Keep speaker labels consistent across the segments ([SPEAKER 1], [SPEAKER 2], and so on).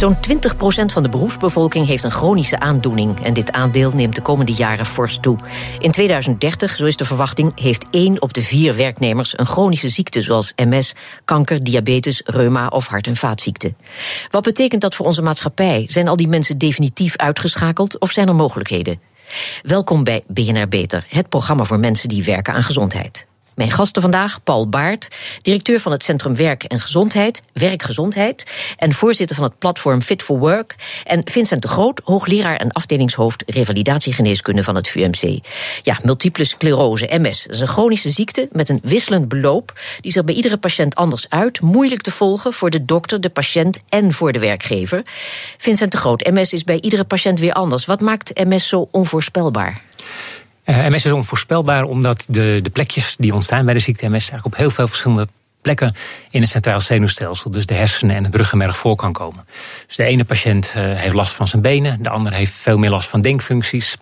[SPEAKER 1] Zo'n 20% van de beroepsbevolking heeft een chronische aandoening. En dit aandeel neemt de komende jaren fors toe. In 2030, zo is de verwachting, heeft één op de vier werknemers een chronische ziekte zoals MS, kanker, diabetes, reuma of hart- en vaatziekten. Wat betekent dat voor onze maatschappij? Zijn al die mensen definitief uitgeschakeld of zijn er mogelijkheden? Welkom bij BNR Beter, het programma voor mensen die werken aan gezondheid. Mijn gasten vandaag, Paul Baart, directeur van het Centrum Werk en Gezondheid, Werkgezondheid, en voorzitter van het platform Fit for Work, en Vincent de Groot, hoogleraar en afdelingshoofd revalidatiegeneeskunde van het VUMC. Ja, multiple sclerose, MS, is een chronische ziekte met een wisselend beloop, die zich bij iedere patiënt anders uit, moeilijk te volgen voor de dokter, de patiënt en voor de werkgever. Vincent de Groot, MS is bij iedere patiënt weer anders. Wat maakt MS zo onvoorspelbaar?
[SPEAKER 2] Uh, MS is onvoorspelbaar omdat de, de plekjes die ontstaan bij de ziekte MS eigenlijk op heel veel verschillende plekken in het centraal zenuwstelsel, dus de hersenen en het ruggenmerg, voor kan komen. Dus de ene patiënt uh, heeft last van zijn benen, de andere heeft veel meer last van denkfuncties.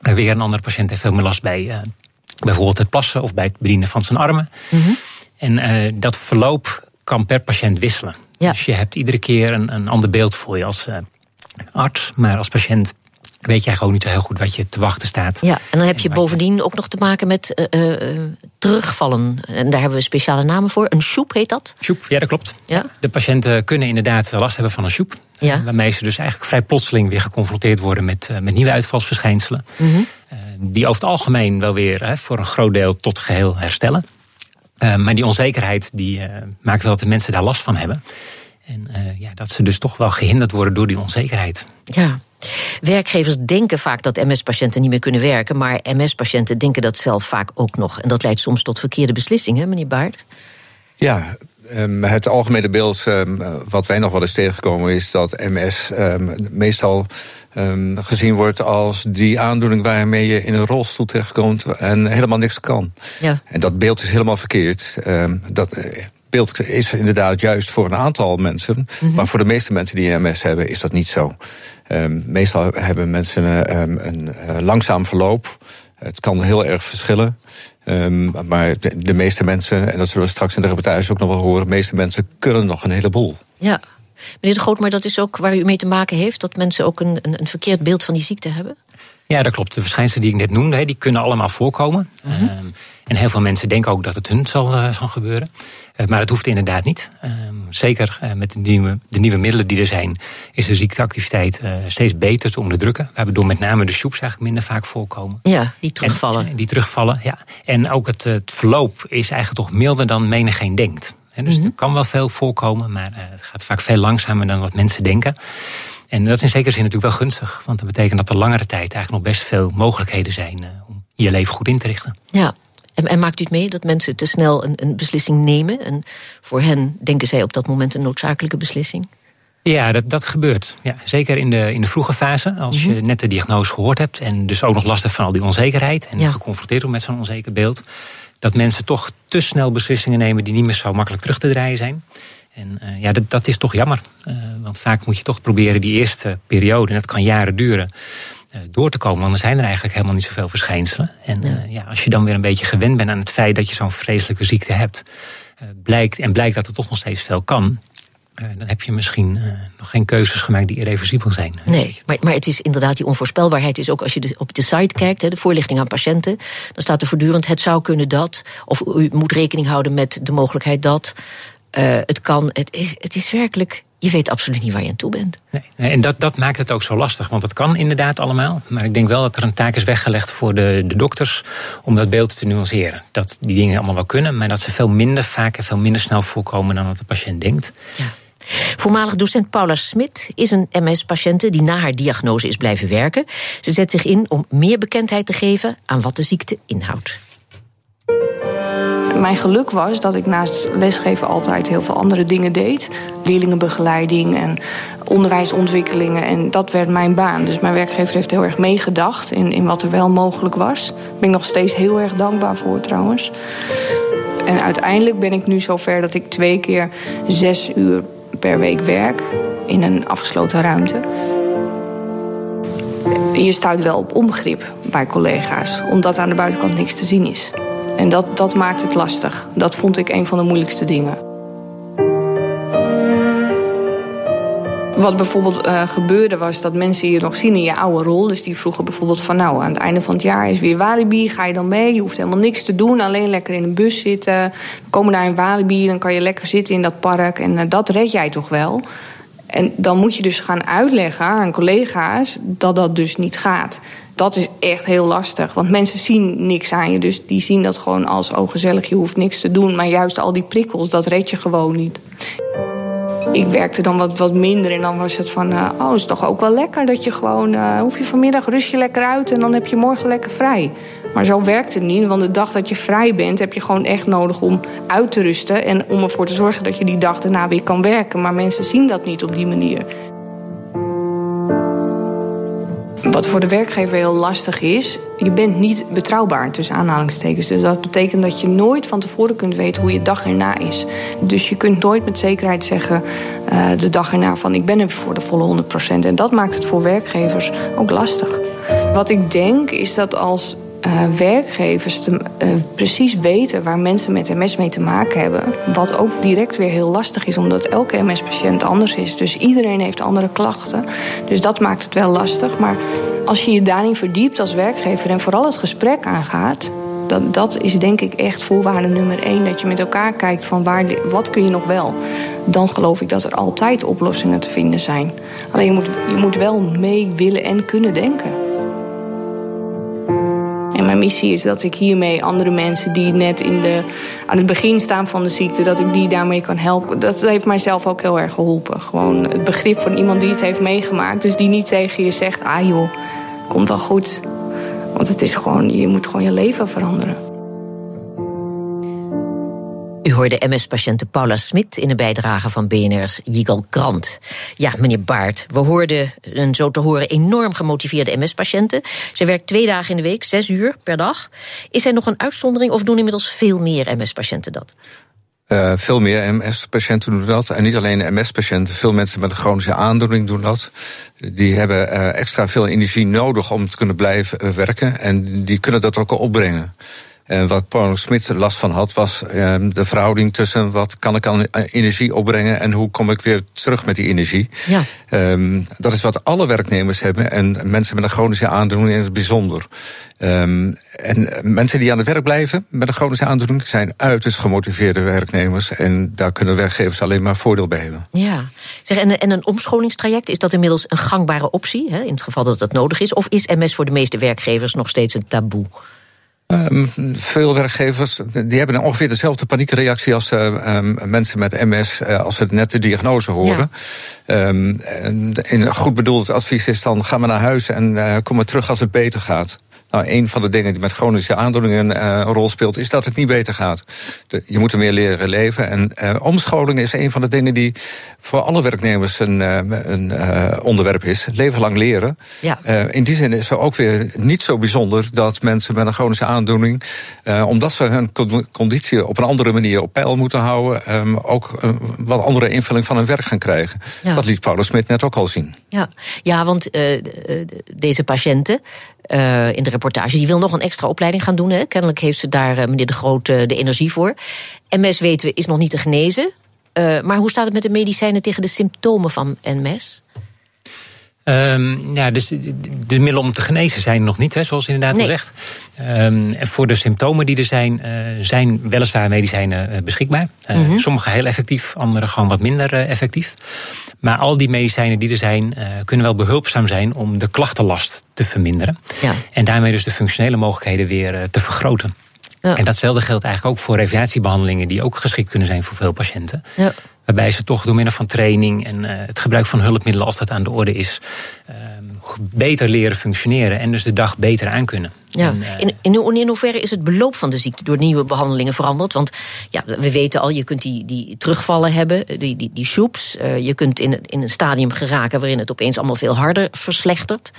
[SPEAKER 2] En weer een andere patiënt heeft veel meer last bij uh, bijvoorbeeld het plassen of bij het bedienen van zijn armen. Mm -hmm. En dat verloop kan per patiënt wisselen. Ja. Dus je hebt iedere keer een, een ander beeld voor je als arts, maar als patiënt weet jij gewoon niet zo heel goed wat je te wachten staat.
[SPEAKER 1] Ja, en dan heb je bovendien ook nog te maken met uh, uh, terugvallen. En daar hebben we speciale namen voor. Een soep heet dat?
[SPEAKER 2] Soep, ja, dat klopt. Ja? De patiënten kunnen inderdaad last hebben van een soep. Ja. Waarmee ze dus eigenlijk vrij plotseling weer geconfronteerd worden met, uh, met nieuwe uitvalsverschijnselen. Mm -hmm. die over het algemeen wel weer voor een groot deel tot geheel herstellen. maar die onzekerheid die, maakt wel dat de mensen daar last van hebben. En ja, dat ze dus toch wel gehinderd worden door die onzekerheid.
[SPEAKER 1] Ja, Werkgevers denken vaak dat MS-patiënten niet meer kunnen werken, maar MS-patiënten denken dat zelf vaak ook nog. En dat leidt soms tot verkeerde beslissingen, meneer Baart.
[SPEAKER 3] Ja, um, het algemene beeld um, wat wij nog wel eens tegenkomen is dat MS um, meestal gezien wordt als die aandoening waarmee je in een rolstoel terechtkomt en helemaal niks kan. Ja. En dat beeld is helemaal verkeerd. dat, beeld is inderdaad juist voor een aantal mensen. Mm -hmm. Maar voor de meeste mensen die MS hebben, is dat niet zo. Um, meestal hebben mensen um, een uh, langzaam verloop. Het kan heel erg verschillen. Um, maar de, de, meeste mensen, en dat zullen we straks in de reportage ook nog wel horen, de meeste mensen kunnen nog een heleboel.
[SPEAKER 1] Ja. Meneer de Groot, maar dat is ook waar u mee te maken heeft, dat mensen ook een, een, een verkeerd beeld van die ziekte hebben?
[SPEAKER 2] Ja, dat klopt. De verschijnselen die ik net noemde, die kunnen allemaal voorkomen. Mm -hmm. En heel veel mensen denken ook dat het hun zal, uh, zal gebeuren. Uh, maar dat hoeft inderdaad niet. Uh, zeker eh, met de nieuwe, de nieuwe middelen die er zijn, is de ziekteactiviteit eh, steeds beter te onderdrukken. Waardoor met name de soeps eigenlijk minder vaak voorkomen.
[SPEAKER 1] Ja, die terugvallen.
[SPEAKER 2] En, die terugvallen, ja. En ook het, het verloop is eigenlijk toch milder dan menigeen denkt. En dus mm -hmm. er kan wel veel voorkomen, maar het gaat vaak veel langzamer dan wat mensen denken. En dat is in zekere zin natuurlijk wel gunstig. Want dat betekent dat er langere tijd eigenlijk nog best veel mogelijkheden zijn om je leven goed in te richten.
[SPEAKER 1] Ja, en, en, maakt u het mee dat mensen te snel een, een, beslissing nemen? En voor hen denken zij op dat moment een noodzakelijke beslissing?
[SPEAKER 2] Ja, dat, dat gebeurt. Ja, zeker in de, in de vroege fase. Als je net de diagnose gehoord hebt en dus ook nog last hebt van al die onzekerheid. En ja. geconfronteerd wordt met zo'n onzeker beeld. Dat mensen toch te snel beslissingen nemen die niet meer zo makkelijk terug te draaien zijn. En uh, ja, dat, dat is toch jammer. Uh, want vaak moet je toch proberen die eerste periode, en dat kan jaren duren door te komen. Want er zijn er eigenlijk helemaal niet zoveel verschijnselen. En ja. Uh, ja, als je dan weer een beetje gewend bent aan het feit dat je zo'n vreselijke ziekte hebt, uh, blijkt, en blijkt dat er toch nog steeds veel kan. Dan heb je misschien nog geen keuzes gemaakt die irreversibel zijn.
[SPEAKER 1] Nee, maar, maar het is inderdaad die onvoorspelbaarheid. Is ook als je de, op de site kijkt, de voorlichting aan patiënten, dan staat er voortdurend: het zou kunnen dat. Of u moet rekening houden met de mogelijkheid dat. het kan. Het is, het is werkelijk je weet absoluut niet waar je aan toe bent.
[SPEAKER 2] Nee, en dat, dat maakt het ook zo lastig, want het kan inderdaad allemaal. Maar ik denk wel dat er een taak is weggelegd voor de, de dokters om dat beeld te nuanceren. Dat die dingen allemaal wel kunnen, maar dat ze veel minder vaak en veel minder snel voorkomen dan wat de patiënt denkt.
[SPEAKER 1] Ja. Voormalig docent Paula Smit is een MS-patiënte die na haar diagnose is blijven werken. Ze zet zich in om meer bekendheid te geven aan wat de ziekte inhoudt.
[SPEAKER 4] Mijn geluk was dat ik naast lesgeven altijd heel veel andere dingen deed. Leerlingenbegeleiding en onderwijsontwikkelingen. En dat werd mijn baan. Dus mijn werkgever heeft heel erg meegedacht in, in wat er wel mogelijk was. Daar ben ik nog steeds heel erg dankbaar voor trouwens. En uiteindelijk ben ik nu zover dat ik twee keer zes uur per week werk in een afgesloten ruimte. je stuit wel op onbegrip bij collega's, omdat aan de buitenkant niks te zien is. En dat, dat maakt het lastig. Dat vond ik een van de moeilijkste dingen. Wat bijvoorbeeld uh, gebeurde was dat mensen je nog zien in je oude rol. Dus die vroegen bijvoorbeeld van nou, aan het einde van het jaar is weer Walibi. Ga je dan mee? Je hoeft helemaal niks te doen. Alleen lekker in een bus zitten. We komen daar in Walibi. Dan kan je lekker zitten in dat park. En uh, dat red jij toch wel? En dan moet je dus gaan uitleggen aan collega's dat dat dus niet gaat. Dat is echt heel lastig, want mensen zien niks aan je. Dus die zien dat gewoon als, oh gezellig, je hoeft niks te doen. Maar juist al die prikkels, dat red je gewoon niet. Ik werkte dan wat, wat minder en dan was het van... Uh, oh, is toch ook wel lekker dat je gewoon... Uh, hoef je vanmiddag rust je lekker uit en dan heb je morgen lekker vrij. Maar zo werkt het niet, want de dag dat je vrij bent... heb je gewoon echt nodig om uit te rusten... en om ervoor te zorgen dat je die dag daarna weer kan werken. Maar mensen zien dat niet op die manier. Wat voor de werkgever heel lastig is, je bent niet betrouwbaar tussen aanhalingstekens. Dus dat betekent dat je nooit van tevoren kunt weten hoe je dag erna is. Dus je kunt nooit met zekerheid zeggen uh, de dag erna van ik ben er voor de volle 100%. En dat maakt het voor werkgevers ook lastig. Wat ik denk is dat als uh, werkgevers te, uh, precies weten waar mensen met MS mee te maken hebben. Wat ook direct weer heel lastig is, omdat elke MS-patiënt anders is. Dus iedereen heeft andere klachten. Dus dat maakt het wel lastig. Maar als je je daarin verdiept als werkgever en vooral het gesprek aangaat. Dat, dat is denk ik echt voorwaarde nummer één. Dat je met elkaar kijkt van waar, wat kun je nog wel. Dan geloof ik dat er altijd oplossingen te vinden zijn. Alleen je moet, je moet wel mee willen en kunnen denken. Mijn missie is dat ik hiermee andere mensen die net in de, aan het begin staan van de ziekte, dat ik die daarmee kan helpen. Dat heeft mijzelf ook heel erg geholpen. Gewoon het begrip van iemand die het heeft meegemaakt. Dus die niet tegen je zegt, ah joh, komt wel goed. Want het is gewoon, je moet gewoon je leven veranderen.
[SPEAKER 1] U hoorde MS-patiënte Paula Smit in een bijdrage van BNR's Jigal Grant. Ja, meneer Baart, we hoorden een zo te horen enorm gemotiveerde MS-patiënten. Ze werkt twee dagen in de week, zes uur per dag. Is er nog een uitzondering of doen inmiddels veel meer MS-patiënten dat?
[SPEAKER 3] Uh, veel meer MS-patiënten doen dat. En niet alleen MS-patiënten, veel mensen met een chronische aandoening doen dat. Die hebben uh, extra veel energie nodig om te kunnen blijven uh, werken. En die kunnen dat ook opbrengen. En wat Paul Smit last van had, was ehm, de verhouding tussen wat kan ik aan energie opbrengen en hoe kom ik weer terug met die energie. Ja. Um, dat is wat alle werknemers hebben en mensen met een chronische aandoening in het bijzonder. Um, en mensen die aan het werk blijven met een chronische aandoening zijn uiterst gemotiveerde werknemers. En daar kunnen werkgevers alleen maar voordeel bij hebben.
[SPEAKER 1] Ja, zeg, en, en een omscholingstraject, is dat inmiddels een gangbare optie, hè, in het geval dat dat nodig is? Of is MS voor de meeste werkgevers nog steeds een taboe?
[SPEAKER 3] Um, veel werkgevers die hebben ongeveer dezelfde paniekreactie als uh, um, mensen met MS uh, als ze net de diagnose horen. Ja. Um, en goed bedoeld advies is dan ga maar naar huis en uh, kom maar terug als het beter gaat. Nou, een van de dingen die met chronische aandoeningen uh, een rol speelt, is dat het niet beter gaat. De, je moet er meer leren leven. En uh, omscholing is een van de dingen die voor alle werknemers een, uh, een onderwerp is. Leven lang leren. Ja. in die zin is het ook weer niet zo bijzonder dat mensen met een chronische aandoening, omdat ze hun conditie op een andere manier op peil moeten houden, um, ook een wat andere invulling van hun werk gaan krijgen. Ja. Dat liet Paulus Smit net ook al zien.
[SPEAKER 1] Ja, ja want deze patiënten in de reportage. Die wil nog een extra opleiding gaan doen. Hè. Kennelijk heeft ze daar uh, meneer De Groot uh, de energie voor. MS weten we is nog niet te genezen. maar hoe staat het met de medicijnen tegen de symptomen van MS?
[SPEAKER 2] Um, ja, dus de, de, middelen om te genezen zijn er nog niet, hè, zoals inderdaad nee. zegt. Um, en voor de symptomen die er zijn, uh, zijn weliswaar medicijnen uh, beschikbaar. Uh, mm -hmm. Sommige heel effectief, andere gewoon wat minder effectief. Maar al die medicijnen die er zijn, kunnen wel behulpzaam zijn om de klachtenlast te verminderen. Ja. En daarmee dus de functionele mogelijkheden weer te vergroten. Ja. En datzelfde geldt eigenlijk ook voor revalidatiebehandelingen, die ook geschikt kunnen zijn voor veel patiënten. Ja. Waarbij ze toch door middel van training en uh, het gebruik van hulpmiddelen, als dat aan de orde is, uh, beter leren functioneren en dus de dag beter aankunnen.
[SPEAKER 1] Ja. En, uh, in, in, in, hoeverre is het beloop van de ziekte door nieuwe behandelingen veranderd? Want ja, we weten al, je kunt die, die terugvallen hebben, die, die, die shoops. je kunt in, in een stadium geraken waarin het opeens allemaal veel harder verslechtert.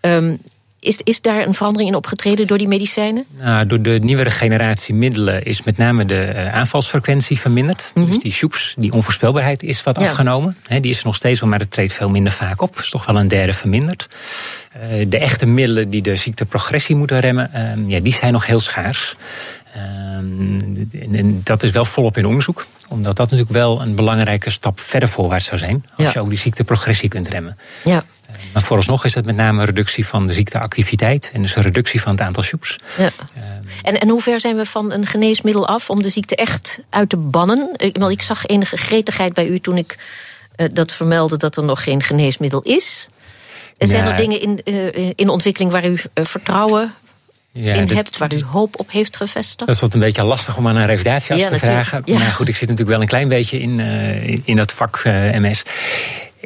[SPEAKER 1] Um, is, is daar een verandering in opgetreden door die medicijnen?
[SPEAKER 2] Nou, door de nieuwere generatie middelen is met name de uh, aanvalsfrequentie verminderd. Mm -hmm. Dus die shoops, die onvoorspelbaarheid is wat ja. afgenomen. He, die is er nog steeds wel, maar het treedt veel minder vaak op. Is toch wel een derde verminderd. de echte middelen die de ziekteprogressie moeten remmen, ehm, ja, die zijn nog heel schaars. Ehm, en dat is wel volop in onderzoek, omdat dat natuurlijk wel een belangrijke stap verder voorwaarts zou zijn. Als je ook die ziekteprogressie kunt remmen. Ja. Ehm, maar vooralsnog is het met name een reductie van de ziekteactiviteit en dus een reductie van het aantal shoots. Ja.
[SPEAKER 1] en, en hoe ver zijn we van een geneesmiddel af om de ziekte echt uit te bannen? Ik, ik zag enige gretigheid bij u toen ik uh, dat vermeldde dat er nog geen geneesmiddel is. Zijn er dingen in, uh, in ontwikkeling waar u uh, vertrouwen ja, in hebt, waar u hoop op heeft gevestigd?
[SPEAKER 2] Dat is wat een beetje lastig om aan een revalidatiearts te vragen. Maar goed, ik zit natuurlijk wel een klein beetje in, in, in dat vak MS.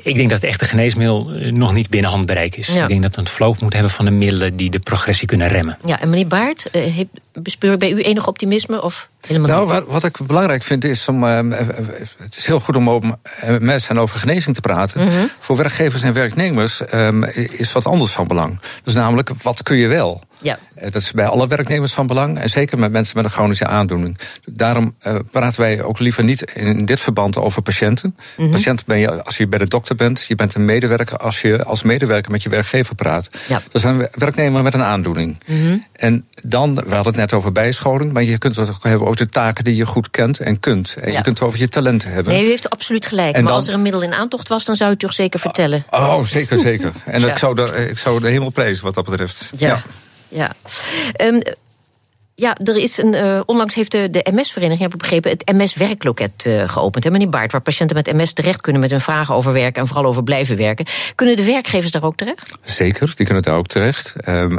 [SPEAKER 2] Ik denk dat het echte geneesmiddel eh, nog niet binnen handbereik is. Ik denk dat we een vloot moet hebben van de middelen die de progressie kunnen remmen.
[SPEAKER 1] Ja, en meneer Baart, eh, bespeur bij u enig optimisme? Of helemaal
[SPEAKER 3] nou, wat, wat, ik belangrijk vind is om. Uh, het is heel goed om over MS en over genezing te praten. Mhm. Voor werkgevers en werknemers um, is wat anders van belang. Dus namelijk, wat kun je wel? Ja. Dat is bij alle werknemers van belang. En zeker met mensen met een chronische aandoening. Daarom uh, praten wij ook liever niet in dit verband over patiënten. Mm Patiënt ben je als je bij de dokter bent. Je bent een medewerker als je als medewerker met je werkgever praat. Ja. Dat is een werknemer met een aandoening. Mm En dan, we hadden het net over bijscholing. Maar je kunt het ook hebben over de taken die je goed kent en kunt. En je kunt het over je talenten hebben.
[SPEAKER 1] Nee, u heeft absoluut gelijk. En maar als er een middel in aantocht was, dan zou u het toch zeker vertellen.
[SPEAKER 3] Oh, zeker, zeker. En ik, zou de, ik zou de hemel prijzen wat dat betreft.
[SPEAKER 1] ja ja. Um, ja, er is een, uh, onlangs heeft de, de MS-vereniging, heb ik begrepen, het MS-werkloket uh, geopend. Hè, meneer Baart, waar patiënten met MS terecht kunnen met hun vragen over werken en vooral over blijven werken. Kunnen de werkgevers daar ook terecht?
[SPEAKER 3] Zeker, die kunnen daar ook terecht. Um,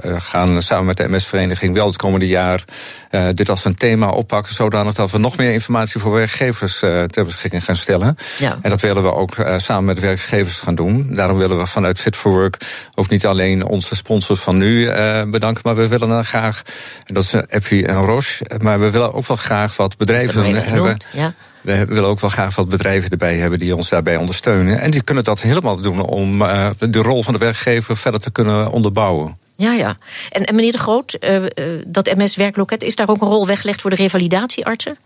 [SPEAKER 3] we gaan samen met de MS-vereniging wel het komende jaar uh, dit als een thema oppakken, zodanig dat we nog meer informatie voor werkgevers ter beschikking gaan stellen. Ja. En dat willen we ook samen met werkgevers gaan doen. Daarom willen we vanuit Fit for Work ook niet alleen onze sponsors van nu bedanken, maar we willen dan graag en dat is Epfi en Roche. Maar we willen ook wel graag wat bedrijven hebben. Ja. We willen ook wel graag wat bedrijven erbij hebben die ons daarbij ondersteunen. En die kunnen dat helemaal doen om uh, de rol van de werkgever verder te kunnen onderbouwen.
[SPEAKER 1] Ja, ja. En, en meneer De Groot, uh, dat MS-werkloket, is daar ook een rol weggelegd voor de revalidatieartsen?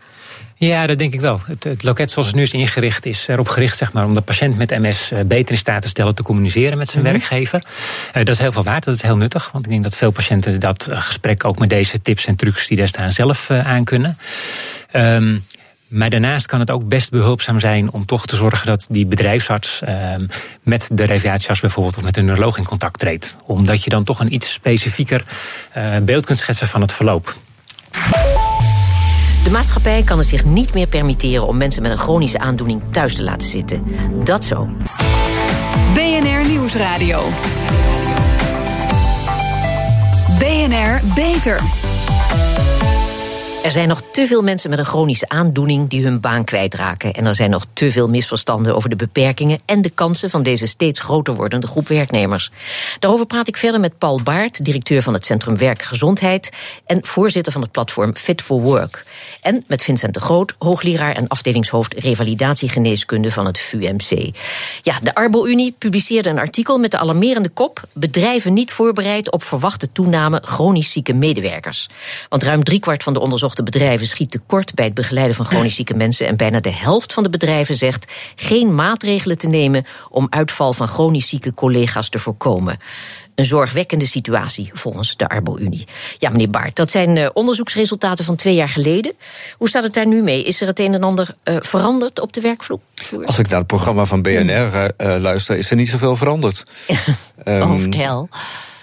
[SPEAKER 2] Ja, dat denk ik wel. Het, het, loket zoals het nu is ingericht, is erop gericht zeg maar, om de patiënt met MS eh, beter in staat te stellen te communiceren met zijn mhm. werkgever. Uh, dat is heel veel waard, dat is heel nuttig. Want ik denk dat veel patiënten dat gesprek ook met deze tips en trucs die daar staan zelf aan kunnen. Um, maar daarnaast kan het ook best behulpzaam zijn om toch te zorgen dat die bedrijfsarts uh, met de revalidatiearts bijvoorbeeld of met een neuroloog in contact treedt. Omdat je dan toch een iets specifieker uh, beeld kunt schetsen van het verloop.
[SPEAKER 1] De maatschappij kan het zich niet meer permitteren om mensen met een chronische aandoening thuis te laten zitten. Dat zo.
[SPEAKER 5] BNR Nieuwsradio. BNR Beter.
[SPEAKER 1] Er zijn nog te veel mensen met een chronische aandoening die hun baan kwijtraken. En er zijn nog te veel misverstanden over de beperkingen en de kansen van deze steeds groter wordende groep werknemers. Daarover praat ik verder met Paul Baart, directeur van het Centrum Werkgezondheid en voorzitter van het platform Fit for Work. En met Vincent de Groot, hoogleraar en afdelingshoofd revalidatiegeneeskunde van het VUMC. Ja, de Arbo-Unie publiceerde een artikel met de alarmerende kop: Bedrijven niet voorbereid op verwachte toename chronisch zieke medewerkers. Want ruim driekwart van de onderzocht de bedrijven schiet tekort bij het begeleiden van chronisch zieke mensen. En bijna de helft van de bedrijven zegt geen maatregelen te nemen om uitval van chronisch zieke collega's te voorkomen. Een zorgwekkende situatie volgens de Arbo-Unie. Ja, meneer Baart, dat zijn uh, onderzoeksresultaten van twee jaar geleden. Hoe staat het daar nu mee? Is er het een en ander uh, veranderd op de werkvloer?
[SPEAKER 3] Als ik naar het programma van BNR uh, eh, luister, is er niet zoveel veranderd.
[SPEAKER 1] um, oh, vertel.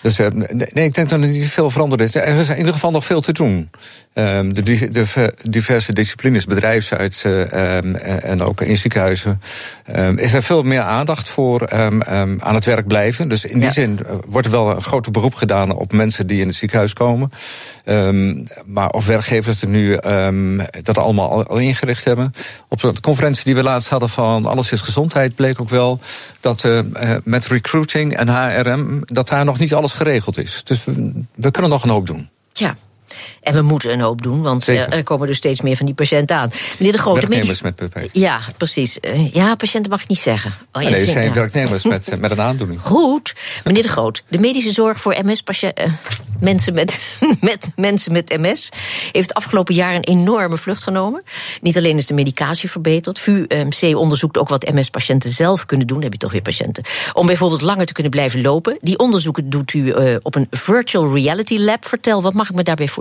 [SPEAKER 3] Dus, nee, ik denk dat er niet veel veranderd is. Er is in ieder geval nog veel te doen. Um, de, de, diverse disciplines, bedrijfsarts um, en ook in ziekenhuizen, um, is er veel meer aandacht voor aan het werk blijven. Dus in die zin eh, wordt er wel een groter beroep gedaan op mensen die in het ziekenhuis komen. maar of werkgevers er nu dat allemaal al ingericht hebben. Op de conferentie die we laatst hadden van Alles is Gezondheid bleek ook wel dat met recruiting en HRM, dat daar nog niet alles geregeld is. Dus we, we kunnen nog een hoop doen.
[SPEAKER 1] Ja, En we moeten een hoop doen, want
[SPEAKER 3] Zeker.
[SPEAKER 1] er komen dus steeds meer van die patiënten aan. Meneer de Grote,
[SPEAKER 3] Werknemers met beperking.
[SPEAKER 1] Ja, precies. Eh, Ja, patiënten mag ik niet zeggen. Oh, ja,
[SPEAKER 3] nee,
[SPEAKER 1] vind-
[SPEAKER 3] zijn
[SPEAKER 1] ja.
[SPEAKER 3] werknemers met, met een aandoening.
[SPEAKER 1] Goed. Meneer de Groot, de medische zorg voor MS-patiënten. mensen met, met mensen met MS heeft het afgelopen jaar een enorme vlucht genomen. Niet alleen is de medicatie verbeterd. VUMC onderzoekt ook wat MS-patiënten zelf kunnen doen. Dan heb je toch weer patiënten. Om bijvoorbeeld langer te kunnen blijven lopen. Die onderzoeken doet u eh, op een virtual reality lab. Vertel, wat mag ik me daarbij voorstellen?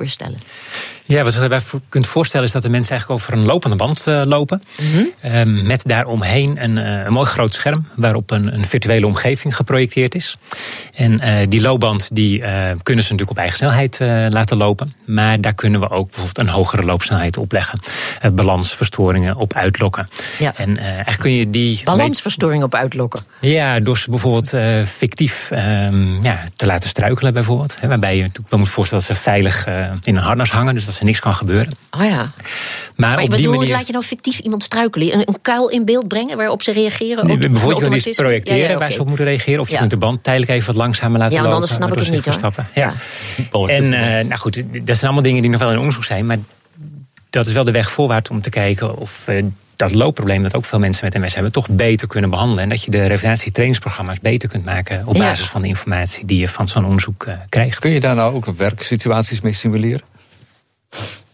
[SPEAKER 2] Ja, wat je erbij kunt voorstellen is dat de mensen eigenlijk over een lopende band eh, lopen.
[SPEAKER 1] Mhm.
[SPEAKER 2] Ehm, met daaromheen een, eh, een mooi groot scherm waarop een, een virtuele omgeving geprojecteerd is. En eh, die loopband die, eh, kunnen ze natuurlijk op eigen snelheid eh, laten lopen. Maar daar kunnen we ook bijvoorbeeld een hogere loopsnelheid op leggen. Eh, balansverstoringen op uitlokken.
[SPEAKER 1] Ja.
[SPEAKER 2] En eh, eigenlijk kun je die.
[SPEAKER 1] Balansverstoring op uitlokken.
[SPEAKER 2] Ja, door ze bijvoorbeeld eh, fictief ehm, ja, te laten struikelen, bijvoorbeeld. Hè, waarbij je natuurlijk wel moet voorstellen dat ze veilig eh, in een harnas hangen, dus dat er niks kan gebeuren.
[SPEAKER 1] Oh ja.
[SPEAKER 2] Maar,
[SPEAKER 1] Maar
[SPEAKER 2] op
[SPEAKER 1] wat
[SPEAKER 2] die manier.
[SPEAKER 1] laat je nou fictief iemand struikelen? Een, een kuil in beeld brengen waarop ze reageren?
[SPEAKER 2] Nee, bijvoorbeeld je
[SPEAKER 1] automatisme?
[SPEAKER 2] projecteren
[SPEAKER 1] Ja, ja,
[SPEAKER 2] waar ze op moeten reageren. Of je
[SPEAKER 1] Ja.
[SPEAKER 2] kunt de band tijdelijk even wat langzamer laten
[SPEAKER 1] Ja, want
[SPEAKER 2] lopen.
[SPEAKER 1] anders snap ik het niet, hoor.
[SPEAKER 2] Ja. En eh, nou goed, dat zijn allemaal dingen die nog wel in onderzoek zijn. Maar dat is wel de weg voorwaarts om te kijken of eh, dat loopprobleem dat ook veel mensen met MS hebben, toch beter kunnen behandelen. En dat je de revalidatietrainingsprogramma's beter kunt maken op
[SPEAKER 1] Ja.
[SPEAKER 2] basis van de informatie die je van zo'n onderzoek eh, krijgt.
[SPEAKER 3] Kun je daar nou ook werksituaties mee simuleren?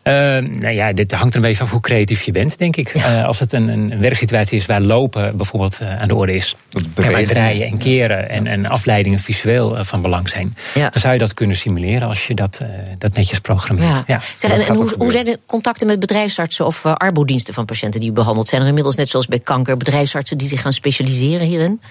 [SPEAKER 2] Eh, nou ja, dit hangt er een beetje van hoe creatief je bent, denk ik. Eh, als het een, een werksituatie is waar lopen bijvoorbeeld eh, aan de orde is. En waar draaien en keren en, en afleidingen visueel eh, van belang zijn.
[SPEAKER 1] Ja.
[SPEAKER 2] Dan zou je dat kunnen simuleren als je dat, dat netjes programmeert.
[SPEAKER 1] Ja. Zeg, en, hoe, hoe zijn de contacten met bedrijfsartsen of uh, arbodiensten van patiënten die u behandelt? Zijn er inmiddels, net zoals bij kanker, bedrijfsartsen die zich gaan specialiseren hierin?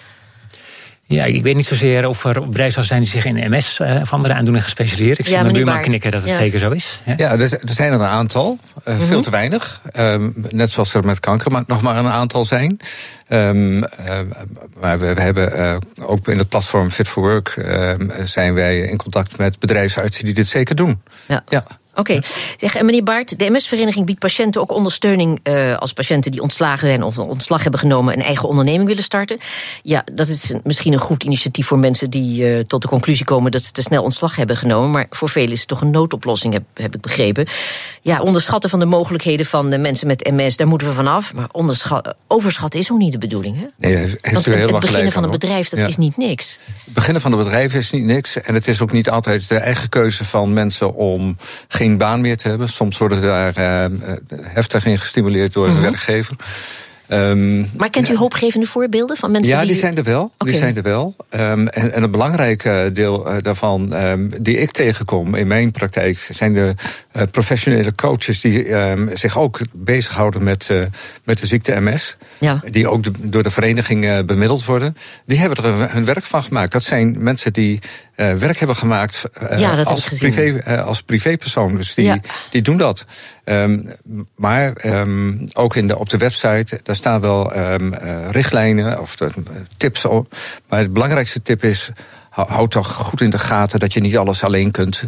[SPEAKER 2] Ja, ik weet niet zozeer of er bedrijfsartsen zijn die zich in MS eh, of andere aandoeningen gespecialiseerd. Ik zie
[SPEAKER 1] Ja,
[SPEAKER 2] mijn
[SPEAKER 1] meneer
[SPEAKER 2] buurman
[SPEAKER 1] Baart.
[SPEAKER 2] knikken dat het
[SPEAKER 1] Ja.
[SPEAKER 2] zeker zo is. Ja.
[SPEAKER 3] Ja, er, er zijn er een aantal. eh, Veel te weinig. Ehm, net zoals er met kanker maar nog maar een aantal zijn. Ehm, eh, maar we, we hebben eh, ook in het platform Fit for Work ehm, zijn wij in contact met bedrijfsartsen die dit zeker doen.
[SPEAKER 1] Ja. Oké. Zeg, en meneer Baart, de MS-vereniging biedt patiënten ook ondersteuning eh, als patiënten die ontslagen zijn of ontslag hebben genomen een eigen onderneming willen starten. Ja, dat is misschien een goed initiatief voor mensen die eh, tot de conclusie komen dat ze te snel ontslag hebben genomen. Maar voor velen is het toch een noodoplossing, heb, heb ik begrepen. Ja, onderschatten van de mogelijkheden van de mensen met MS, daar moeten we vanaf. Maar overschatten is ook niet de bedoeling, hè?
[SPEAKER 3] Nee, heeft
[SPEAKER 1] Want
[SPEAKER 3] u
[SPEAKER 1] het,
[SPEAKER 3] helemaal
[SPEAKER 1] het beginnen van een bedrijf, dat
[SPEAKER 3] Ja.
[SPEAKER 1] is niet niks.
[SPEAKER 3] Het beginnen van een bedrijf is niet niks. En het is ook niet altijd de eigen keuze van mensen om geen baan meer te hebben. Soms worden daar eh, heftig in gestimuleerd door
[SPEAKER 1] Mhm.
[SPEAKER 3] een werkgever. Ehm,
[SPEAKER 1] Maar kent u hoopgevende voorbeelden van mensen
[SPEAKER 3] ja,
[SPEAKER 1] die...
[SPEAKER 3] die zijn er wel. Die zijn er wel. Ehm, en, en een belangrijk eh, deel eh, daarvan ehm, die ik tegenkom in mijn praktijk zijn de eh, professionele coaches die zich ook bezighouden met, eh, met de ziekte MS.
[SPEAKER 1] Ja.
[SPEAKER 3] Die ook de- door de vereniging eh, bemiddeld worden. Die hebben er hun werk van gemaakt. Dat zijn mensen die eh, werk hebben gemaakt eh,
[SPEAKER 1] Ja, dat
[SPEAKER 3] als, privé, eh, als privépersoon. Dus die,
[SPEAKER 1] Ja.
[SPEAKER 3] die doen dat. Ehm, maar ehm, ook in de, op de website, daar staan wel eh, richtlijnen of tips op. Maar het belangrijkste tip is. hou- Houd toch goed in de gaten dat je niet alles alleen kunt.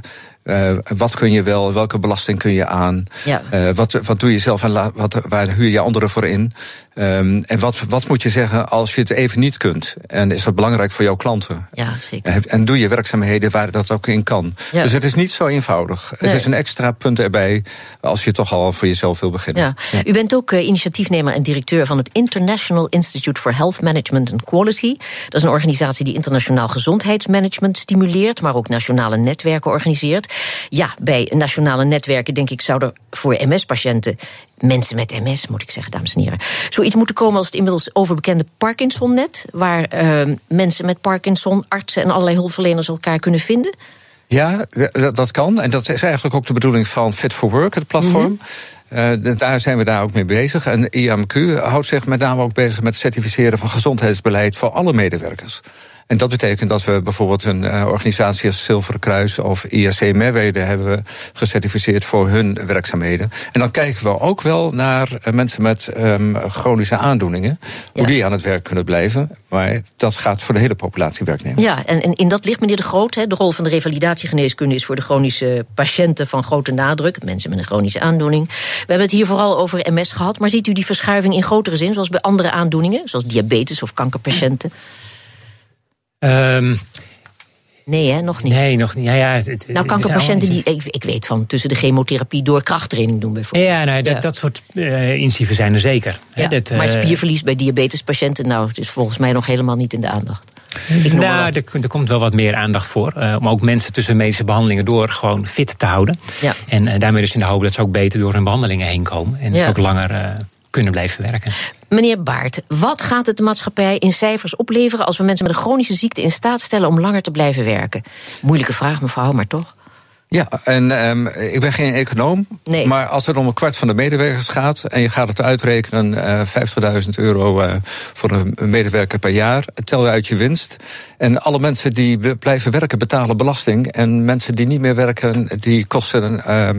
[SPEAKER 3] Eh, wat kun je wel, welke belasting kun je aan?
[SPEAKER 1] Ja.
[SPEAKER 3] Eh, wat, wat doe je zelf en wat, waar huur je anderen voor in? Ehm, en wat, wat moet je zeggen als je het even niet kunt? En is dat belangrijk voor jouw klanten?
[SPEAKER 1] Ja, zeker.
[SPEAKER 3] En- En doe je werkzaamheden waar dat ook in kan.
[SPEAKER 1] Ja.
[SPEAKER 3] Dus het is niet zo eenvoudig.
[SPEAKER 1] Nee.
[SPEAKER 3] Het is een extra punt erbij als je toch al voor jezelf wil beginnen.
[SPEAKER 1] Ja. U bent ook eh, initiatiefnemer en directeur van het International Institute for Health Management and Quality. Dat is een organisatie die internationaal gezondheidsmanagement stimuleert, maar ook nationale netwerken organiseert. Ja, bij nationale netwerken denk ik zou er voor MS-patiënten, mensen met MS moet ik zeggen, dames en heren, zoiets moeten komen als het inmiddels overbekende Parkinson-net, waar eh, mensen met Parkinson, artsen en allerlei hulpverleners elkaar kunnen vinden.
[SPEAKER 3] Ja, dat kan. En dat is eigenlijk ook de bedoeling van Fit for Work, het platform. Eh, d- daar zijn we daar ook mee bezig. En IMQ houdt zich met name ook bezig met het certificeren van gezondheidsbeleid voor alle medewerkers. En dat betekent dat we bijvoorbeeld een eh, organisatie als Zilveren Kruis of IRC Merwede hebben gecertificeerd voor hun werkzaamheden. En dan kijken we ook wel naar eh, mensen met ehm, chronische aandoeningen, hoe die aan het werk kunnen blijven. Maar dat gaat voor de hele populatie werknemers.
[SPEAKER 1] Ja, en, en in dat ligt meneer De Groot. Hè, de rol van de revalidatiegeneeskunde is voor de chronische patiënten van grote nadruk. Mensen met een chronische aandoening. We hebben het hier vooral over MS gehad. Maar ziet u die verschuiving in grotere zin, zoals bij andere aandoeningen, zoals diabetes of kankerpatiënten?
[SPEAKER 2] Ehm,
[SPEAKER 1] Nee, hè, nog niet.
[SPEAKER 2] Nee, nog niet. Ja, ja, het,
[SPEAKER 1] nou, kankerpatiënten die, ik, ik, weet van, tussen de chemotherapie door krachttraining doen bijvoorbeeld.
[SPEAKER 2] Ja, nou, dat, dat soort uh, incidieven zijn er zeker.
[SPEAKER 1] Ja,
[SPEAKER 2] dat,
[SPEAKER 1] maar spierverlies bij diabetespatiënten, nou, het is volgens mij nog helemaal niet in de aandacht.
[SPEAKER 2] Nou, er, er, komt wel wat meer aandacht voor. Uh, om ook mensen tussen medische behandelingen door gewoon fit te houden.
[SPEAKER 1] Ja.
[SPEAKER 2] En uh, daarmee dus in de hoop dat ze ook beter door hun behandelingen heen komen. En dus ook langer kunnen blijven werken.
[SPEAKER 1] Meneer Baart, wat gaat het de maatschappij in cijfers opleveren als we mensen met een chronische ziekte in staat stellen om langer te blijven werken? Moeilijke vraag, mevrouw, maar toch?
[SPEAKER 3] Ja, en um, ik ben geen econoom.
[SPEAKER 1] Nee.
[SPEAKER 3] Maar als het om een kwart van de medewerkers gaat. en je gaat het uitrekenen: uh, 50.000 euro uh, voor een medewerker per jaar. tel je uit je winst. En alle mensen die blijven werken betalen belasting. En mensen die niet meer werken, die kosten uh,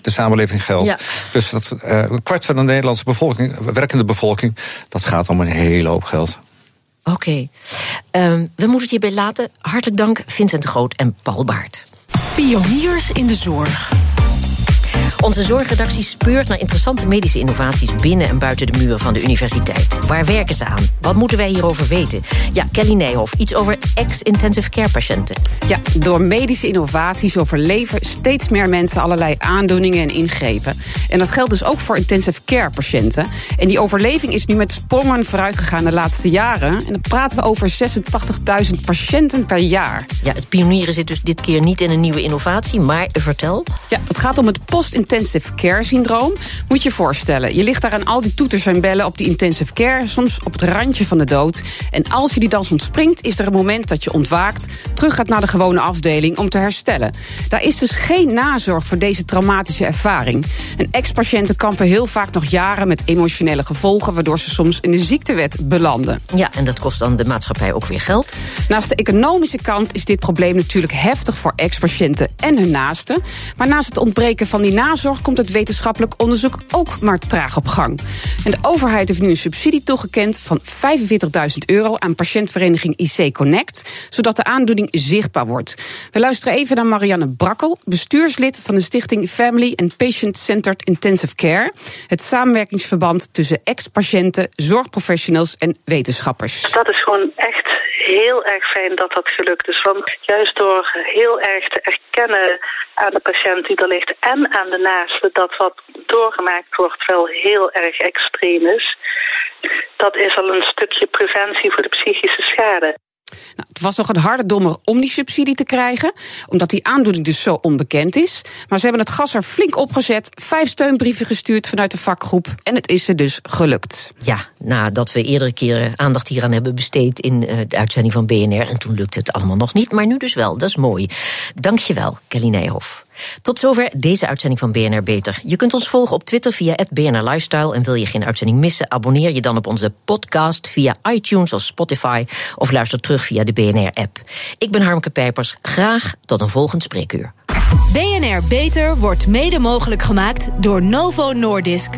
[SPEAKER 3] de samenleving geld.
[SPEAKER 1] Ja.
[SPEAKER 3] Dus dat, uh, een kwart van de Nederlandse bevolking, werkende bevolking. dat gaat om een hele hoop geld.
[SPEAKER 1] Oké. Okay. Um, we moeten het hierbij laten. Hartelijk dank, Vincent Groot en Paul Baart.
[SPEAKER 5] Pioniers in de zorg.
[SPEAKER 1] Onze zorgredactie speurt naar interessante medische innovaties binnen en buiten de muren van de universiteit. Waar werken ze aan? Wat moeten wij hierover weten? Ja, Kelly Nijhoff, iets over ex-intensive care patiënten.
[SPEAKER 6] Ja, door medische innovaties overleven steeds meer mensen allerlei aandoeningen en ingrepen. En dat geldt dus ook voor intensive care patiënten. En die overleving is nu met sprongen vooruit gegaan de laatste jaren. En dan praten we over 86.000 patiënten per jaar.
[SPEAKER 1] Ja, het pionieren zit dus dit keer niet in een nieuwe innovatie, maar vertel.
[SPEAKER 6] Ja, het gaat om het post-intensive care syndroom. Moet je je voorstellen, je ligt daar aan al die toeters en bellen op die intensive care, soms op het randje van de dood. En als je die dans ontspringt, is er een moment dat je ontwaakt, terug gaat naar de gewone afdeling om te herstellen. Daar is dus geen nazorg voor deze traumatische ervaring. En ex-patiënten kampen heel vaak nog jaren met emotionele gevolgen, waardoor ze soms in de ziektewet belanden.
[SPEAKER 1] Ja, en dat kost dan de maatschappij ook weer geld.
[SPEAKER 6] Naast de economische kant is dit probleem natuurlijk heftig voor ex-patiënten en hun naasten. Maar naast het ontbreken van die nazorg komt het wetenschappelijk onderzoek ook maar traag op gang. En de overheid heeft nu een subsidie toegekend van 45.000 euro aan patiëntvereniging IC Connect, zodat de aandoening zichtbaar wordt. We luisteren even naar Marianne Brakkel, bestuurslid van de stichting Family and Patient Centered Intensive Care, het samenwerkingsverband tussen ex-patiënten, zorgprofessionals en wetenschappers.
[SPEAKER 7] Dat is gewoon echt heel erg fijn dat dat gelukt is. Want juist door heel erg te erkennen aan de patiënt die er ligt en aan de naaste dat wat doorgemaakt wordt wel heel erg extreem is. Dat is al een stukje preventie voor de psychische schade.
[SPEAKER 6] Was nog een harde dommer om die subsidie te krijgen, omdat die aandoening dus zo onbekend is. Maar ze hebben het gas er flink opgezet, vijf steunbrieven gestuurd vanuit de vakgroep en het is ze dus gelukt.
[SPEAKER 1] Ja, nadat we eerdere keren aandacht hieraan hebben besteed in de uitzending van BNR en toen lukte het allemaal nog niet, maar nu dus wel, dat is mooi. Dankjewel, Kelly Nijhoff. Tot zover deze uitzending van BNR Beter. Je kunt ons volgen op Twitter via BNR Lifestyle. En wil je geen uitzending missen, abonneer je dan op onze podcast via iTunes of Spotify. Of luister terug via de BNR-app. Ik ben Harmke Pijpers. Graag tot een volgend spreekuur.
[SPEAKER 5] BNR Beter wordt mede mogelijk gemaakt door Novo Nordisk.